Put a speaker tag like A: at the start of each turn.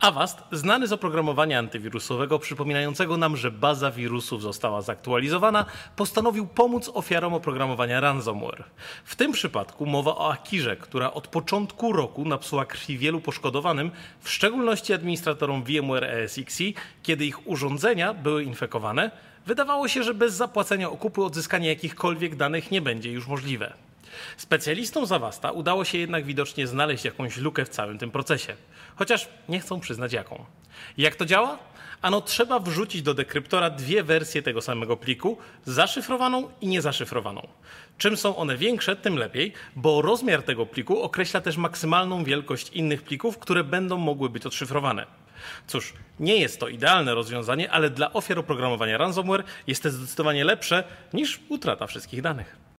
A: Avast, znany z oprogramowania antywirusowego przypominającego nam, że baza wirusów została zaktualizowana, postanowił pomóc ofiarom oprogramowania ransomware. W tym przypadku mowa o Akirze, która od początku roku napsuła krwi wielu poszkodowanym, w szczególności administratorom VMware ESXi, kiedy ich urządzenia były infekowane. Wydawało się, że bez zapłacenia okupu odzyskanie jakichkolwiek danych nie będzie już możliwe. Specjalistom z Avasta udało się jednak widocznie znaleźć jakąś lukę w całym tym procesie, chociaż nie chcą przyznać jaką. Jak to działa? Ano trzeba wrzucić do dekryptora dwie wersje tego samego pliku, zaszyfrowaną i niezaszyfrowaną. Czym są one większe, tym lepiej, bo rozmiar tego pliku określa też maksymalną wielkość innych plików, które będą mogły być odszyfrowane. Cóż, nie jest to idealne rozwiązanie, ale dla ofiar oprogramowania ransomware jest to zdecydowanie lepsze niż utrata wszystkich danych.